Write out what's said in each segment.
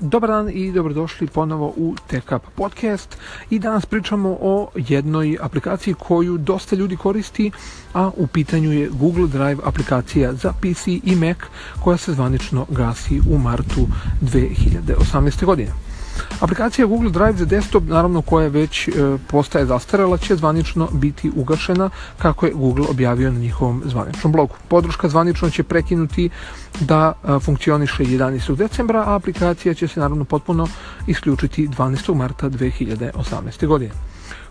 Dobar dan i dobrodošli ponovo u TechUp podcast i danas pričamo o jednoj aplikaciji koju dosta ljudi koristi, a u pitanju je Google Drive aplikacija za PC i Mac koja se zvanično gasi u martu 2018. godine. Aplikacija Google Drive za desktop, naravno koja već e, postaje zastarela, će zvanično biti ugašena kako je Google objavio na njihovom zvaničnom blogu. Podrška zvanično će prekinuti da e, funkcioniše 11. decembra, a aplikacija će se naravno potpuno isključiti 12. marta 2018. godine.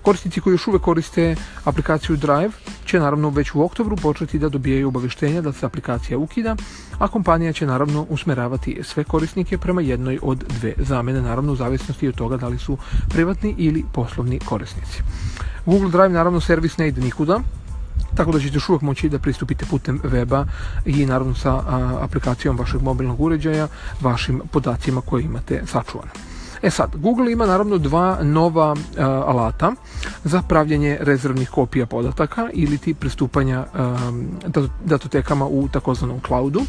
Korisnici koji još uvek koriste aplikaciju Drive će naravno već u oktobru početi da dobijaju obaveštenja da se aplikacija ukida, a kompanija će naravno usmeravati sve korisnike prema jednoj od dve zamene, naravno u zavisnosti od toga da li su privatni ili poslovni korisnici. Google Drive naravno servis ne ide nikuda, tako da ćete još uvek moći da pristupite putem weba i naravno sa aplikacijom vašeg mobilnog uređaja, vašim podacima koje imate sačuvane. E sad, Google ima naravno dva nova e, alata za pravljenje rezervnih kopija podataka ili ti pristupanja e, datotekama da u takozvanom cloudu.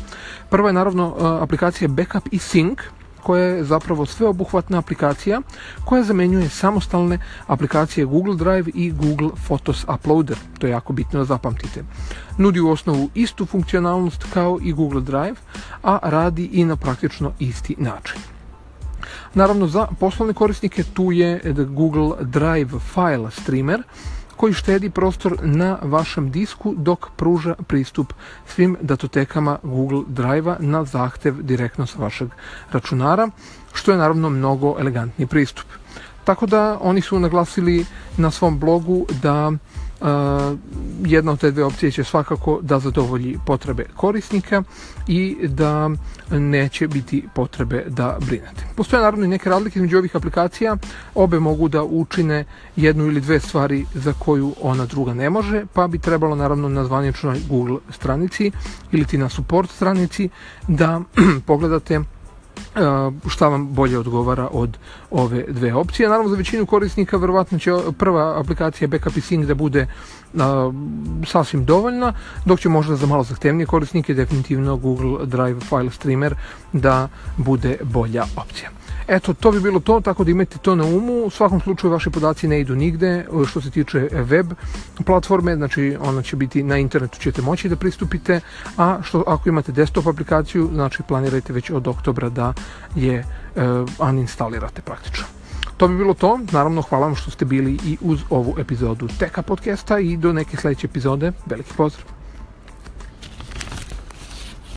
Prva je naravno e, aplikacija Backup i Sync, koja je zapravo sveobuhvatna aplikacija koja zamenjuje samostalne aplikacije Google Drive i Google Photos Uploader. To je jako bitno da zapamtite. Nudi u osnovu istu funkcionalnost kao i Google Drive, a radi i na praktično isti način. Naravno, za poslovne korisnike tu je Google Drive file streamer koji štedi prostor na vašem disku dok pruža pristup svim datotekama Google Drive-a na zahtev direktno sa vašeg računara, što je naravno mnogo elegantni pristup. Tako da oni su naglasili na svom blogu da uh, jedna od te dve opcije će svakako da zadovolji potrebe korisnika i da neće biti potrebe da brinete. Postoje naravno i neke razlike između ovih aplikacija, obe mogu da učine jednu ili dve stvari za koju ona druga ne može, pa bi trebalo naravno na zvaničnoj Google stranici ili ti na support stranici da pogledate šta vam bolje odgovara od ove dve opcije. Naravno, za većinu korisnika verovatno će prva aplikacija Backup i Sync da bude a, sasvim dovoljna, dok će možda za malo zahtevnije korisnike definitivno Google Drive File Streamer da bude bolja opcija. Eto, to bi bilo to, tako da imajte to na umu. U svakom slučaju vaše podaci ne idu nigde e, što se tiče web platforme, znači ona će biti na internetu ćete moći da pristupite, a što ako imate desktop aplikaciju, znači planirajte već od oktobra da je e, uninstalirate praktično. To bi bilo to. Naravno, hvala vam što ste bili i uz ovu epizodu Teka podcasta i do neke sledeće epizode. Veliki pozdrav!